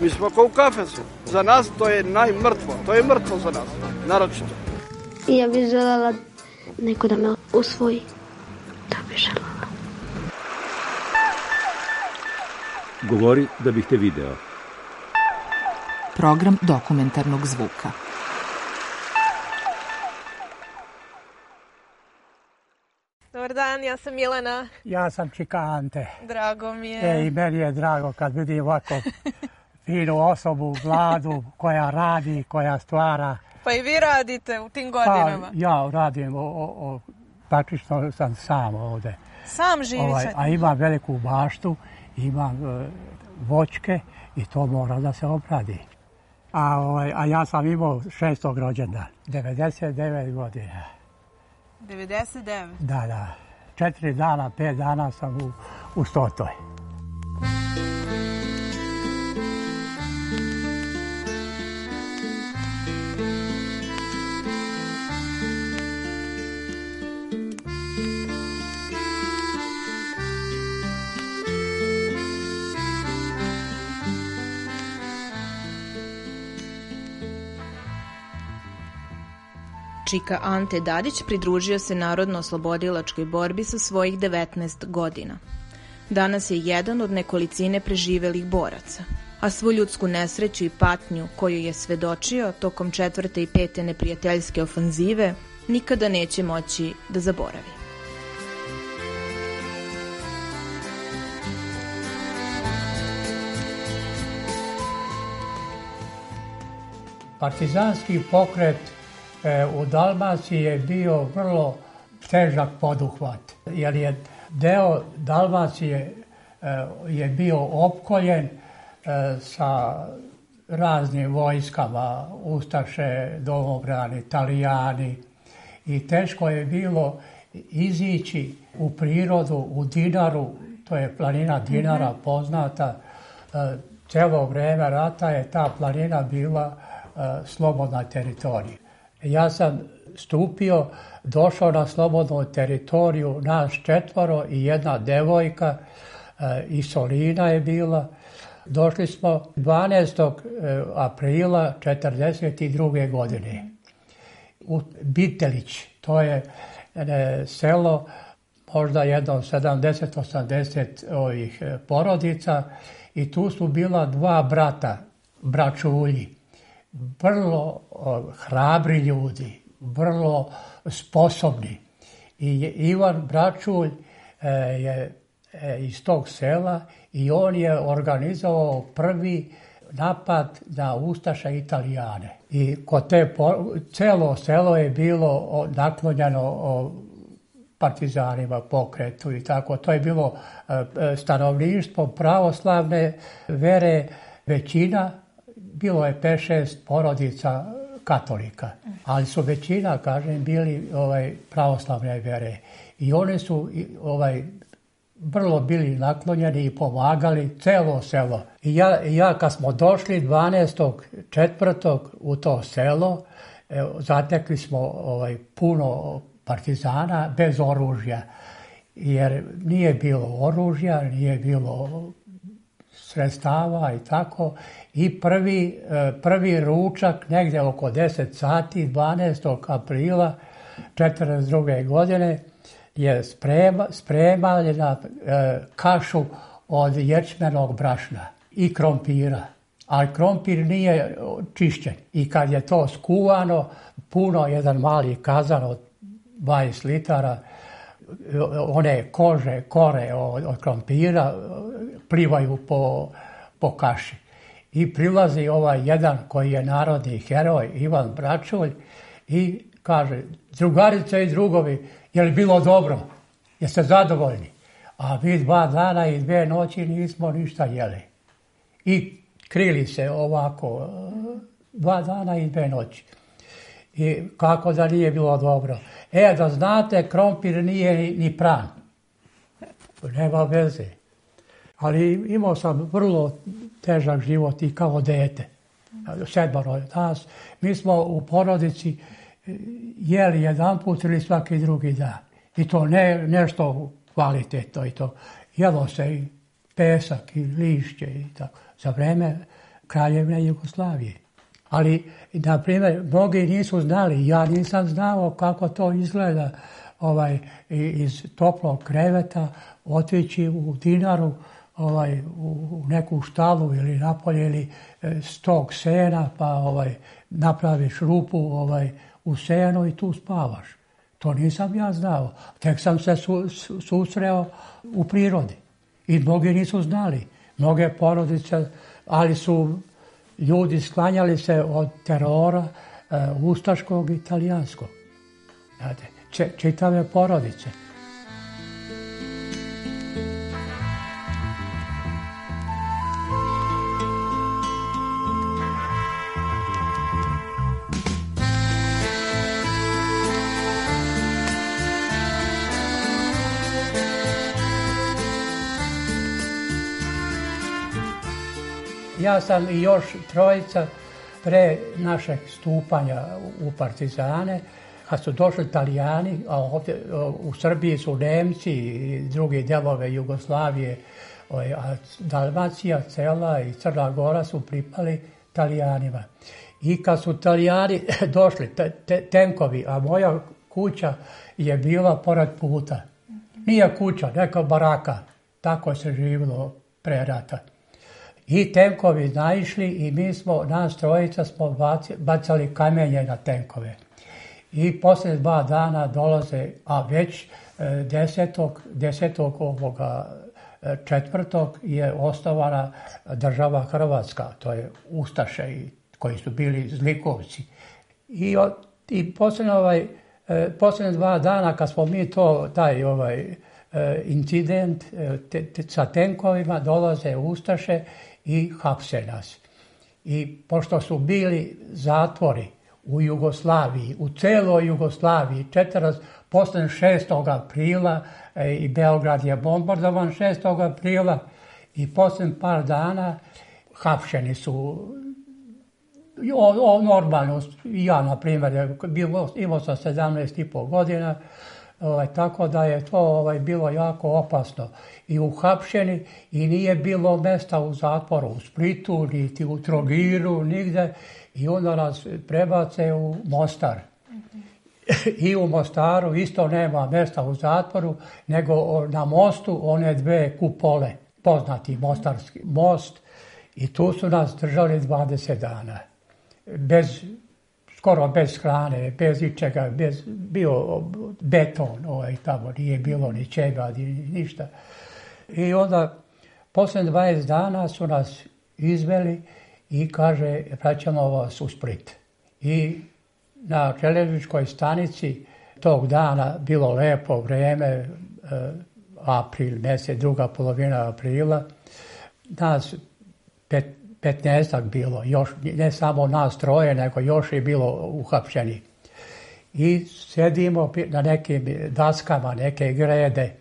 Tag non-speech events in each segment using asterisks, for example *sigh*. Mi smo kao u kafesu. Za nas to je najmrtvo. To je mrtvo za nas, naročito. Ja bih željela neko da me usvoji. Da bih željela. Govori da bih te video. Program dokumentarnog zvuka. Dobar dan, ja sam Milena. Ja sam Čika Drago mi je. E, i meni je drago kad vidim ovako *laughs* finu osobu, vladu koja radi, koja stvara. Pa i vi radite u tim pa, godinama? ja radim, o, o, praktično sam sam ovdje. Sam živi Ovaj, a imam veliku baštu, imam e, voćke i to mora da se opradi. A, ovaj, a ja sam imao šestog rođendan, 99 godina. 99? Da, da. Četiri dana, pet dana sam u, u stotoj. Čika Ante Dadić pridružio se narodno-oslobodilačkoj borbi sa svojih 19 godina. Danas je jedan od nekolicine preživelih boraca, a svu ljudsku nesreću i patnju koju je svedočio tokom četvrte i pete neprijateljske ofanzive nikada neće moći da zaboravi. Partizanski pokret E, u Dalmaciji je bio vrlo težak poduhvat, jer je deo Dalmacije e, je bio opkoljen e, sa raznim vojskama, Ustaše, domobrani, Italijani. i teško je bilo izići u prirodu, u Dinaru, to je planina Dinara mhm. poznata, cijelo vrijeme rata je ta planina bila slobodna teritorija. Ja sam stupio, došao na slobodnu teritoriju, nas četvoro i jedna devojka, e, i Solina je bila. Došli smo 12. E, aprila 1942. godine u Bitelić, to je e, selo možda jedno 70-80 ovih porodica i tu su bila dva brata, braćulji vrlo hrabri ljudi, vrlo sposobni. I Ivan Bračulj e, je e, iz tog sela i on je organizovao prvi napad na ustaše Italijane. I kod te, celo selo je bilo naklonjeno partizanima, pokretu i tako. To je bilo e, stanovništvo pravoslavne vere, većina bilo je 5-6 porodica katolika, ali su većina, kažem, bili ovaj, pravoslavne vere. I oni su ovaj, vrlo bili naklonjeni i pomagali celo selo. I ja, ja kad smo došli 12. četvrtog u to selo, zatekli smo ovaj, puno partizana bez oružja. Jer nije bilo oružja, nije bilo sredstava i tako i prvi, e, prvi ručak negdje oko 10 sati 12. aprila 1942. godine je sprema, na e, kašu od ječmenog brašna i krompira. Ali krompir nije čišćen i kad je to skuvano, puno jedan mali kazan od 20 litara, e, one kože, kore od, od krompira, plivaju po, po kaši. I prilazi ovaj jedan koji je narodni heroj, Ivan Bračulj, i kaže, drugarice i drugovi, je li bilo dobro? Jeste zadovoljni? A vi dva dana i dve noći nismo ništa jeli. I krili se ovako, dva dana i dve noći. I kako da nije bilo dobro. E, da znate, krompir nije ni pran. Nema veze. Ali imao sam vrlo težak život i kao dete. Sedmaro od nas. Mi smo u porodici e, jeli jedan put ili svaki drugi dan. I to ne nešto kvalitetno i to. Jelo se i pesak i lišće i tako. Za vreme kraljevne Jugoslavije. Ali, na primjer, mnogi nisu znali, ja nisam znao kako to izgleda ovaj, iz toplog kreveta otići u dinaru ovaj, u neku štalu ili napolje ili e, stok sena pa ovaj, napraviš rupu ovaj, u senu i tu spavaš. To nisam ja znao. Tek sam se susreo u prirodi. I mnogi nisu znali. Mnoge porodice, ali su ljudi sklanjali se od terora e, ustaškog i italijanskog. Znate, čitave porodice. ja sam i još trojica pre našeg stupanja u Partizane, kad su došli Italijani, a ovdje u Srbiji su Nemci i drugi delove Jugoslavije, ovaj, a Dalmacija, Cela i Crna Gora su pripali Italijanima. I kad su Italijani *laughs* došli, te, tenkovi, a moja kuća je bila porad puta. Nije kuća, neka baraka. Tako se živilo pre rata i tenkovi naišli i mi smo, nas trojica smo bacali kamenje na tenkove. I poslije dva dana dolaze, a već e, desetog, desetog ovoga e, četvrtog je osnovana država Hrvatska, to je Ustaše i koji su bili zlikovci. I, i ovaj, e, dva dana kad smo mi to, taj ovaj incident sa tenkovima dolaze Ustaše i hapse nas. I pošto su bili zatvori u Jugoslaviji, u celoj Jugoslaviji, četiraz, posle 6. aprila e, i Beograd je bombardovan 6. aprila i poslije par dana hapšeni su o, o, normalno, ja na primjer, imao sam 17,5 godina, Ovaj, tako da je to ovaj, bilo jako opasno i uhapšeni i nije bilo mesta u zatvoru u Splitu, niti u Trogiru, nigde i onda nas prebace u Mostar. *laughs* I u Mostaru isto nema mesta u zatvoru, nego na mostu one dve kupole, poznati mostarski most i tu su nas držali 20 dana. Bez skoro bez hrane, bez ičega, bez, bio beton ovaj, tamo, nije bilo ni čega, ni, ništa. I onda, poslije 20 dana su nas izveli i kaže, vraćamo vas u Split. I na željezničkoj stanici tog dana bilo lepo vrijeme, e, april mjesec, druga polovina aprila, nas pet, petnaestak bilo, još, ne samo nas troje, nego još je bilo uhapšeni. I sjedimo na nekim daskama, neke grede,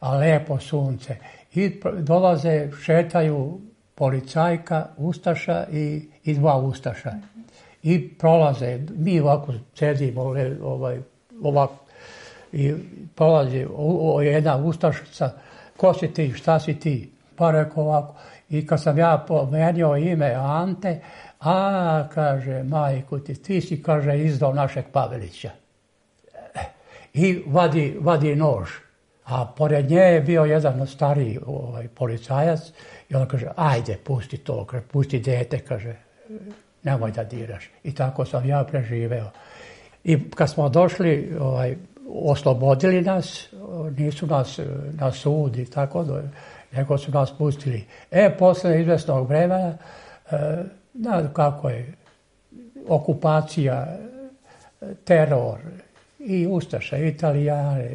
a lepo sunce. I dolaze, šetaju policajka, ustaša i, i dva ustaša. I prolaze, mi ovako sedimo, ovaj, ovako, i prolazi jedna ustašica, ko si ti, šta si ti? Pa rekao ovako, i kad sam ja pomenio ime Ante, a kaže, majku ti, ti si, kaže, izdao našeg Pavelića. I vadi, vadi nož. A pored nje je bio jedan stariji ovaj, policajac i on kaže, ajde, pusti to, kaže, pusti dete, kaže, nemoj da diraš. I tako sam ja preživeo. I kad smo došli, ovaj, oslobodili nas, nisu nas na sud i tako, nego su nas pustili. E, posle izvestnog vremena, e, kako je, okupacija, e, teror, i Ustaše, Italijane,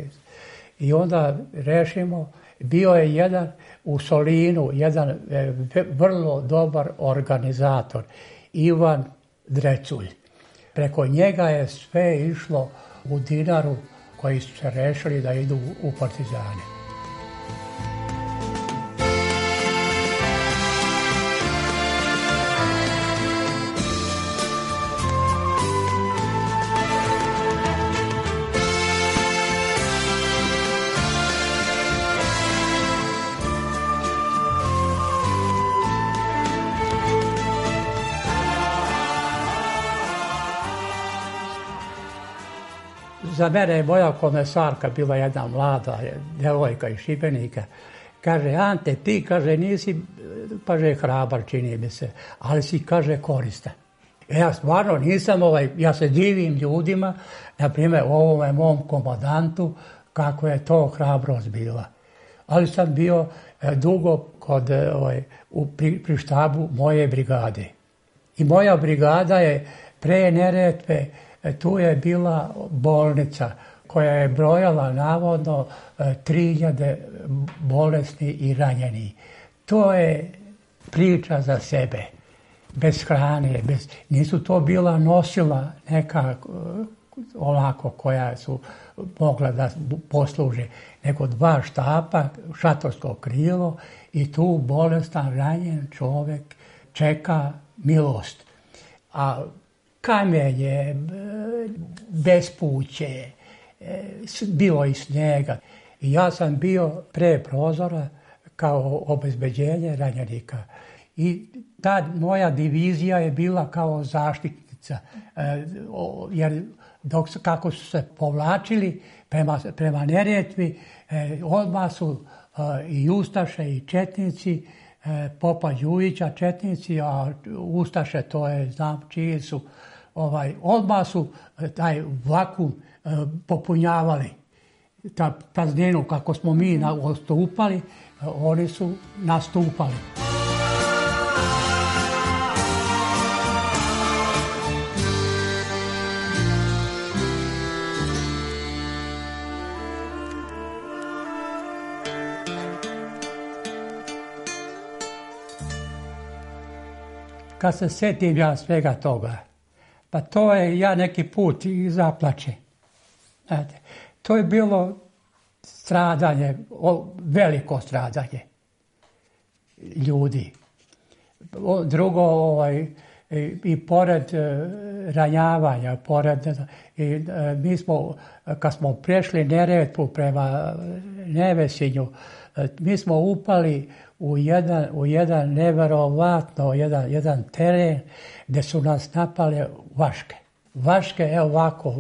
i onda rešimo, bio je jedan u Solinu, jedan e, vrlo dobar organizator, Ivan Dreculj. Preko njega je sve išlo u Dinaru koji su se rešili da idu u Partizane. za mene je moja komesarka bila jedna mlada djevojka iz Šibenika. Kaže, Ante, ti, kaže, nisi, kaže, pa hrabar, čini mi se, ali si, kaže, koristan. E, ja stvarno nisam, ovaj, ja se divim ljudima, na primjer, ovome mom komodantu, kako je to hrabrost bila. Ali sam bio e, dugo kod, e, ovaj, u, pri, štabu moje brigade. I moja brigada je pre Neretve, E, tu je bila bolnica koja je brojala navodno 3000 e, bolesni i ranjeni. To je priča za sebe. Bez hrane, bez, nisu to bila nosila neka e, onako koja su mogla da posluže, neko dva štapa, šatorsko krilo i tu bolestan, ranjen čovjek čeka milost. A kamenje, e, bespuće, e, bilo i snijega. I ja sam bio pre prozora kao obezbeđenje ranjenika. I ta moja divizija je bila kao zaštitnica, e, jer dok kako su se povlačili prema, prema Neretvi, odmah su i Ustaše i Četnici, Popa Đujića Četnici, a Ustaše to je znam čiji su ovaj, odmah su e, taj vakum e, popunjavali. Ta prazninu kako smo mi nastupali, e, oni su nastupali. Kad se setim ja svega toga, pa to je ja neki put i zaplače. Znate, to je bilo stradanje, veliko stradanje ljudi. Drugo, ovaj, i pored e, ranjavanja, pored, i, e, mi smo, kad smo prešli Neretvu prema Nevesinju, e, mi smo upali u jedan, u jedan neverovatno, jedan, jedan teren gdje su nas napale vaške. Vaške, je ovako,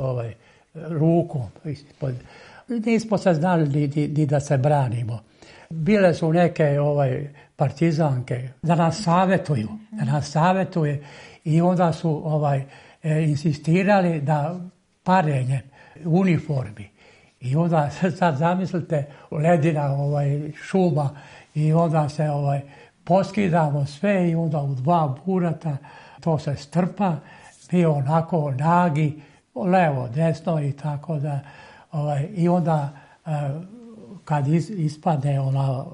ovaj, rukom Nismo se znali ni, da se branimo. Bile su neke ovaj partizanke da nas savjetuju, da nas savjetuje i onda su ovaj e, insistirali da parenje uniformi i onda sad zamislite ledina ovaj, šuma i onda se ovaj, poskidamo sve i onda u dva burata to se strpa, mi onako nagi, levo, desno i tako da. Ovaj, I onda e, kad is, ispadne ona,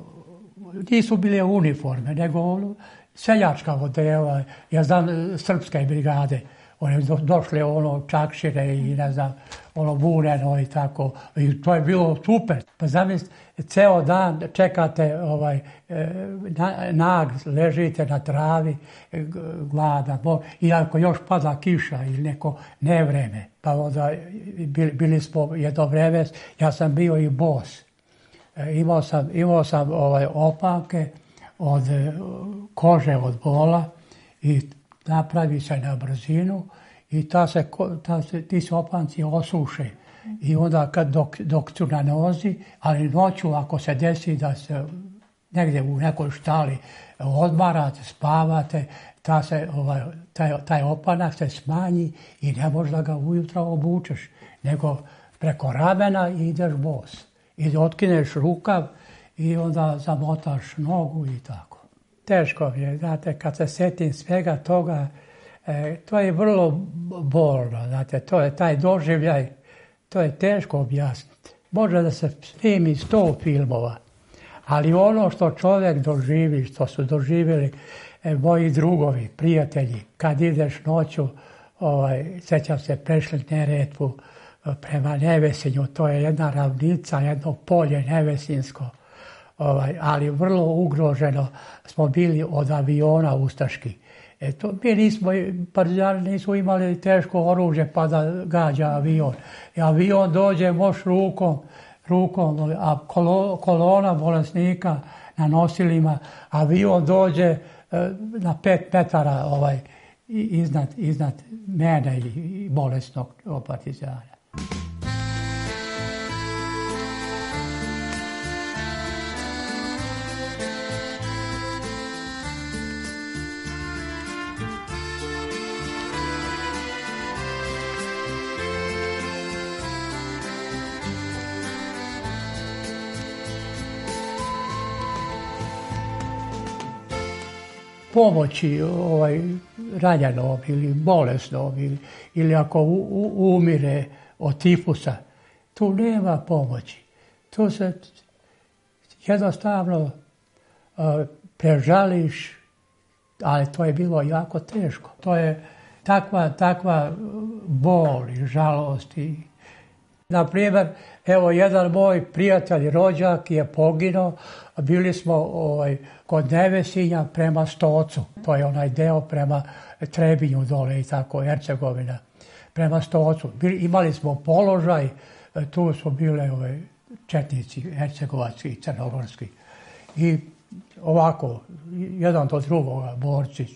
nisu bile uniforme, nego ono, seljačka odeva, ja znam, srpske brigade. Oni došli ono čakšire i ne znam, ono bureno i tako. I to je bilo super. Pa zamislite, ceo dan čekate ovaj, e, na, nag, ležite na travi, e, glada, bo, i ako još pada kiša ili neko nevreme. Pa onda bili, bili smo jedno vreme, ja sam bio i bos. E, imao sam, imao ovaj, opake od kože od bola i napravi se na brzinu i ta se, ta se, ti se opanci osuše. I onda kad dok, dok su na nozi, ali noću ako se desi da se negdje u nekoj štali odmarate, spavate, ta se, ovaj, taj, taj opanak se smanji i ne da ga ujutro obučeš, nego preko ramena ideš bos. I otkineš rukav i onda zamotaš nogu i tako teško mi je, znate, kad se sjetim svega toga, e, to je vrlo bolno, znate, to je taj doživljaj, to je teško objasniti. Može da se snimi sto filmova, ali ono što čovjek doživi, što su doživjeli e, moji drugovi, prijatelji, kad ideš noću, ovaj, sjećam se, prešli Neretvu e, prema Nevesinju, to je jedna ravnica, jedno polje Nevesinsko, Ovaj, ali vrlo ugroženo smo bili od aviona ustaški. mi nismo, partizani nisu imali teško oružje pa da gađa avion. I avion dođe moš rukom, rukom a kolona bolesnika na nosilima, avion dođe e, na pet metara ovaj, iznad, iznad mene ili bolesnog partizana. pomoći ovaj, ranjanom ili bolesnom ili, ili ako umire od tifusa, tu nema pomoći. Tu se jednostavno uh, prežališ, ali to je bilo jako teško. To je takva, takva bol i žalost na primjer, evo jedan moj prijatelj rođak je poginuo, bili smo ovaj, kod Nevesinja prema Stocu, to je onaj deo prema Trebinju dole i tako, Hercegovina, prema Stocu. Bili, imali smo položaj, e, tu su bile ovaj, četnici, hercegovački i crnogorski. I ovako, jedan do drugoga, borci,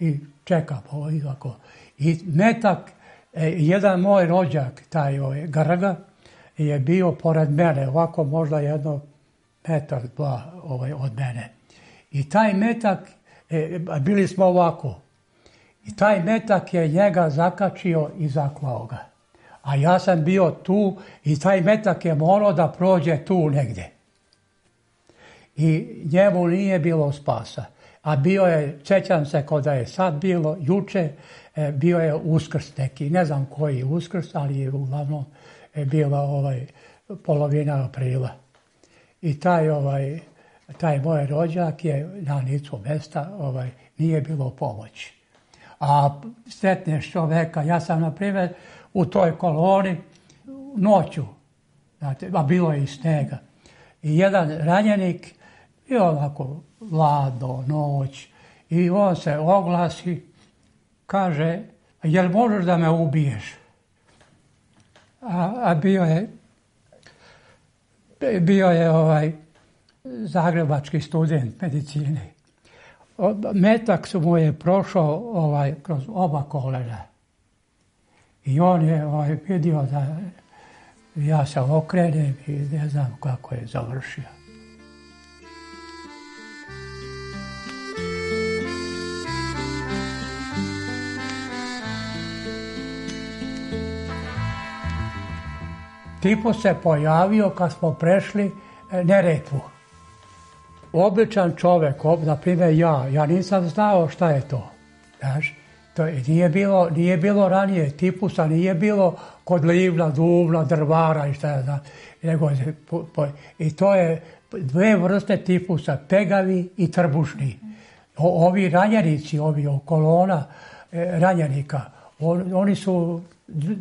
i čekamo ovaj, I netak E, jedan moj rođak, taj ovaj, garga je bio pored mene, ovako možda jedno metar, dva ovaj, od mene. I taj metak, e, bili smo ovako, i taj metak je njega zakačio i zaklao ga. A ja sam bio tu i taj metak je morao da prođe tu negdje. I njemu nije bilo spasa a bio je, sjećam se kao da je sad bilo, juče, e, bio je uskrs neki, ne znam koji je uskrs, ali je uglavnom e, bila ovaj, polovina aprila. I taj, ovaj, taj moj rođak je na licu mesta, ovaj, nije bilo pomoći. A sretneš čoveka, ja sam na primjer u toj koloni noću, znate, a bilo je i snega. I jedan ranjenik i ovako vlado, noć. I on se oglasi, kaže, jel možeš da me ubiješ? A, bio je, bio je ovaj zagrebački student medicine. Metak su mu je prošao ovaj, kroz oba kolena. I on je ovaj, vidio da ja se okrenem i ne znam kako je završio. Tipo se pojavio kad smo prešli e, Neretvu. Običan čovjek, na primjer ja, ja nisam znao šta je to. Znaš, to nije bilo, nije bilo ranije tipusa, nije bilo kod livna, duvna, drvara i šta ja znam. Nego, po, I to je dve vrste tipusa, pegavi i trbušni. O, ovi ranjenici, ovi kolona e, ranjenika, oni su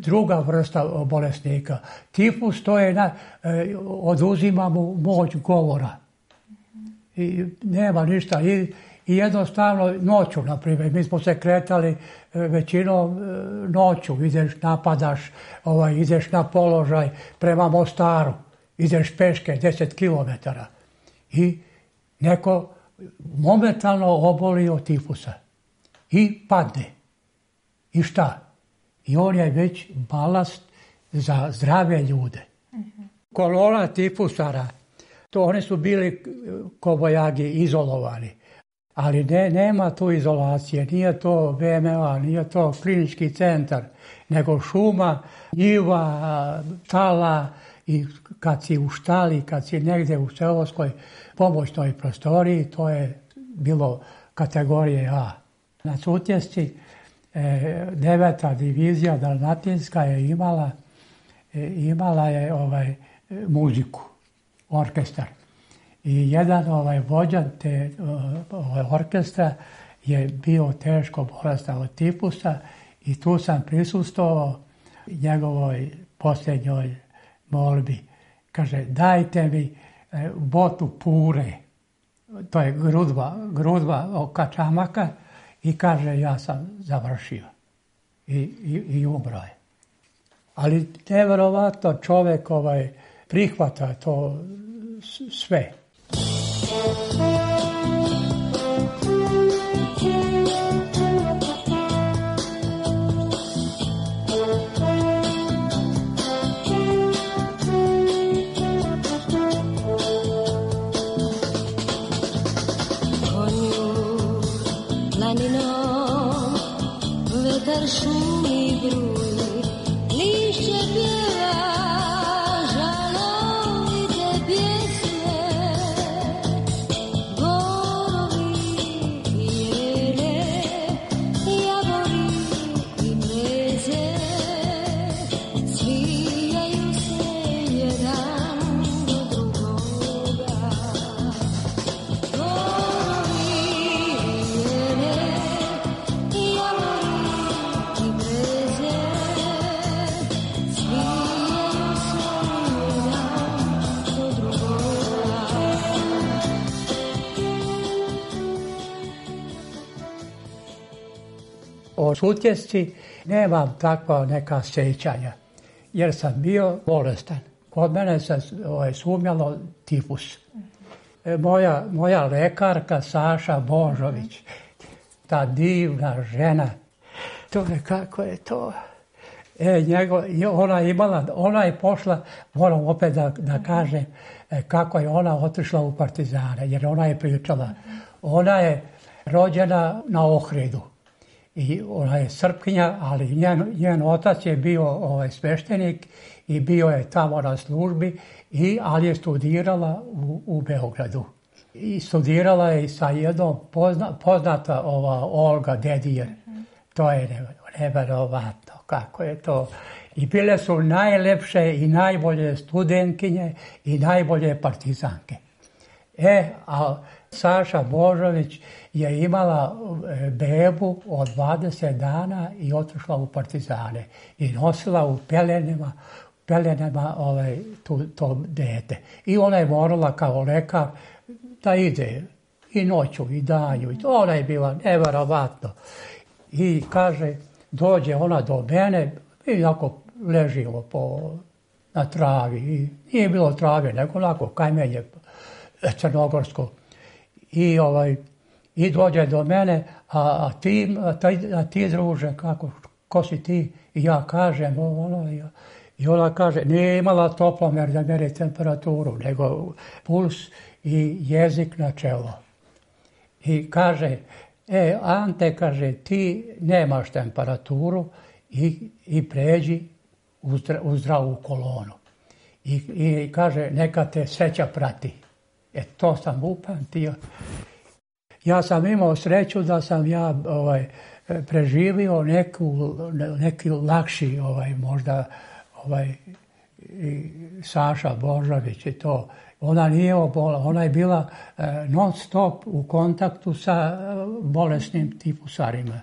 druga vrsta bolesnika. Tifus to je e, oduzima mu moć govora. I nema ništa. I, jednostavno noću, na primjer, mi smo se kretali e, većinom e, noću, ideš, napadaš, ovaj, ideš na položaj prema Mostaru, ideš peške 10 km i neko momentalno oboli od tifusa i padne. I šta? i on je već balast za zdrave ljude. Kolona tifusara, to oni su bili kobojagi izolovani, ali ne, nema tu izolacije, nije to VMA, nije to klinički centar, nego šuma, njiva, tala i kad si u štali, kad si negdje u seoskoj pomoćnoj prostoriji, to je bilo kategorije A. Na sutjesci E, deveta divizija dalmatinska je imala e, imala je ovaj e, muziku, orkestar. I jedan ovaj vođa te ovaj, orkestra je bio teško bolestan od tipusa i tu sam prisustovao njegovoj posljednjoj molbi. Kaže, dajte mi botu pure, to je grudva, grudva kačamaka, i kaže ja sam završio i, i, umro je. Ali nevjerovatno čovjek ovaj, prihvata to sve. anno veder su libro o sutjesci nemam takva neka sjećanja jer sam bio bolestan. Kod mene se ovaj, sumnjalo tifus. E, moja, moja lekarka Saša Božović, ta divna žena, to je kako je to. E, njego, ona, imala, ona je pošla, moram opet da, da kažem e, kako je ona otišla u partizane, jer ona je pričala. Ona je rođena na Ohridu i ona ovaj, je srpkinja, ali njen, njen otac je bio ovaj, sveštenik i bio je tamo na službi, i, ali je studirala u, u Beogradu. I studirala je sa jednom pozna, poznata ova Olga Dedijer. Mhm. To je neverovatno kako je to. I bile su najlepše i najbolje studentkinje i najbolje partizanke. E, a Saša Božović je imala e, bebu od 20 dana i otišla u partizane i nosila u pelenima pelenima ovaj, tu, to dete. I ona je morala kao reka da ide i noću i danju. I to ona je bila nevarovatno. I kaže, dođe ona do mene i jako ležilo po, na travi. I nije bilo trave, nego onako kajmenje e, crnogorsko i ovaj, i dođe do mene, a, a ti, a, druže, kako, ko si ti? I ja kažem, ono, i ona kaže, nije imala toplomer da meri temperaturu, nego puls i jezik na čelo. I kaže, e, Ante, kaže, ti nemaš temperaturu i, i pređi u, zdravu kolonu. I, I kaže, neka te sreća prati. E to sam upamtio. Ja sam imao sreću da sam ja ovaj, preživio neku, neki lakši ovaj, možda ovaj, i Saša Božović i to. Ona nije obola, ona je bila e, non stop u kontaktu sa e, bolesnim tipusarima.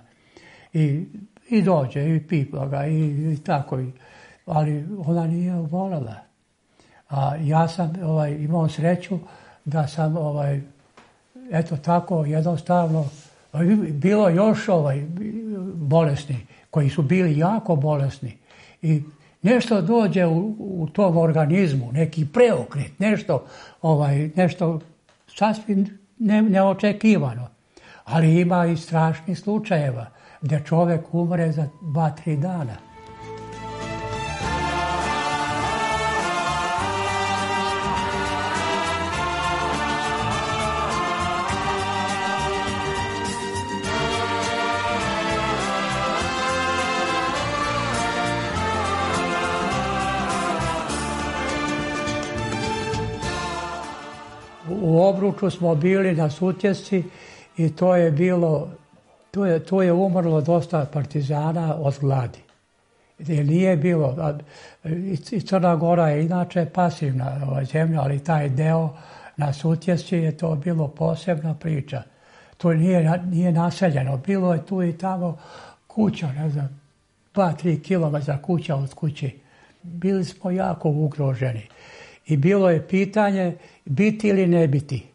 I, i dođe, i pipa ga, i, tako. Ali ona nije obolala. A ja sam ovaj, imao sreću da sam ovaj, eto tako jednostavno bilo još ovaj bolesni koji su bili jako bolesni i nešto dođe u, u tom organizmu neki preokret nešto ovaj nešto sasvim ne, neočekivano ali ima i strašnih slučajeva gdje čovjek umre za dva tri dana Obruču smo bili na sutjesci i to je bilo, to je, je umrlo dosta partizana od gladi. nije bilo, i Crna Gora je inače pasivna ova zemlja, ali taj deo na sutjesci je to bilo posebna priča. To nije, nije naseljeno, bilo je tu i tamo kuća, ne znam, dva, tri kilometra kuća od kući. Bili smo jako ugroženi. I bilo je pitanje biti ili ne biti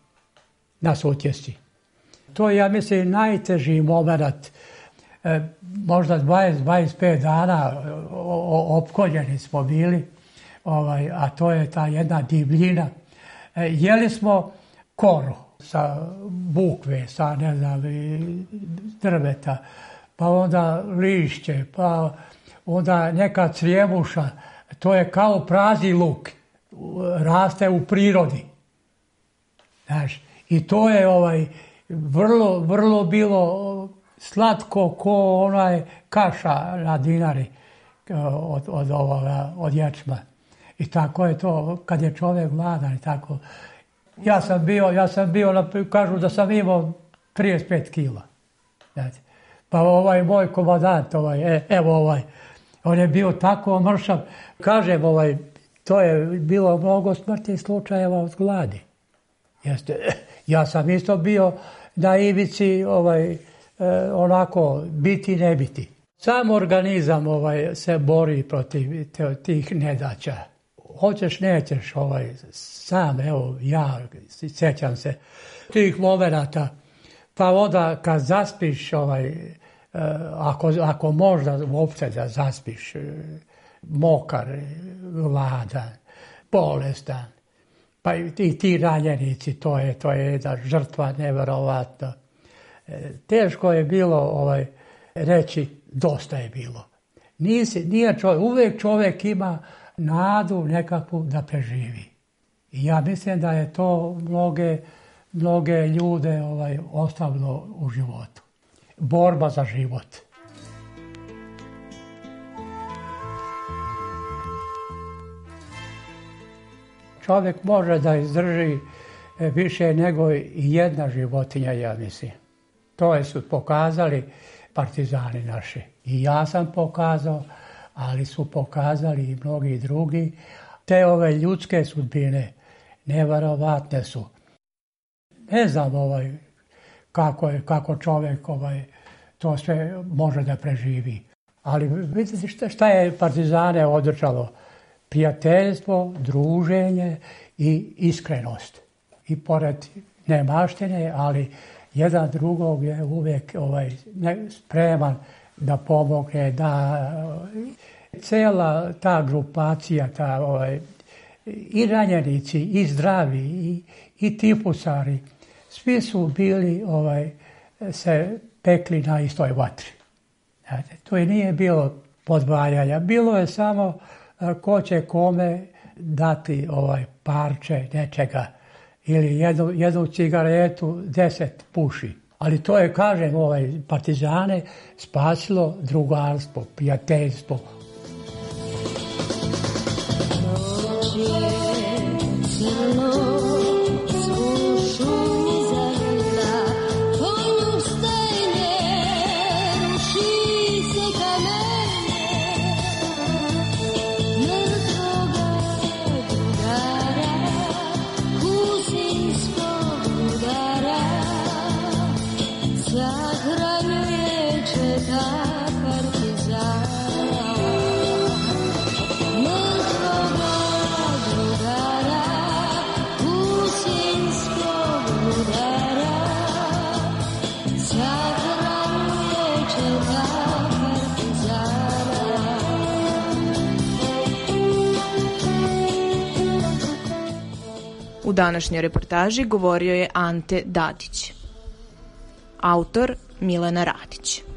nas utjesti. To je, ja mislim, najteži moment. E, možda 20-25 dana e, opkoljeni smo bili, ovaj, a to je ta jedna divljina. E, jeli smo koru sa bukve, sa ne znam, drveta, pa onda lišće, pa onda neka crijemuša. To je kao prazi luk, raste u prirodi. Znaš, i to je ovaj vrlo, vrlo bilo slatko ko onaj kaša na dinari e, od, od, ovoga, od ječma. I tako je to kad je čovjek gladan i tako. Ja sam bio, ja sam bio, kažu da sam imao 35 kila. Pa ovaj moj komadant, ovaj, e, evo ovaj, on je bio tako mršav. Kažem, ovaj, to je bilo mnogo smrtnih slučajeva od gladi. Jeste. Ja sam isto bio na ivici ovaj, e, onako biti ne biti. Sam organizam ovaj, se bori protiv tih nedaća. Hoćeš, nećeš, ovaj, sam, evo, ja sećam se tih momenata. Pa onda kad zaspiš, ovaj, e, ako, ako možda uopće da zaspiš, e, mokar, vlada, bolestan, pa i ti ranjenici, to je, to je jedna žrtva nevjerovatna. E, teško je bilo ovaj, reći dosta je bilo. uvijek čovjek ima nadu nekakvu da preživi. I ja mislim da je to mnoge, ljude ovaj, ostavilo u životu. Borba za život. čovjek može da izdrži e, više nego i jedna životinja, ja mislim. To su pokazali partizani naši. I ja sam pokazao, ali su pokazali i mnogi drugi. Te ove ljudske sudbine, nevarovatne su. Ne znam ovaj, kako, je, kako čovjek ovaj, to sve može da preživi. Ali vidite šta, šta je partizane održalo prijateljstvo, druženje i iskrenost. I pored nemaštine, ali jedan drugog je uvijek ovaj, spreman da pomogne, da cela ta grupacija, ta, ovaj, i ranjenici, i zdravi, i, i tifusari, svi su bili, ovaj, se pekli na istoj vatri. Znate, to je nije bilo podvajanja, bilo je samo E, ko će kome dati ovaj parče nečega ili jednu, jednu cigaretu deset puši. Ali to je, kažem, ovaj partizane spasilo drugarstvo, prijateljstvo, današnjoj reportaži govorio je Ante Dadić. Autor Milena Radić.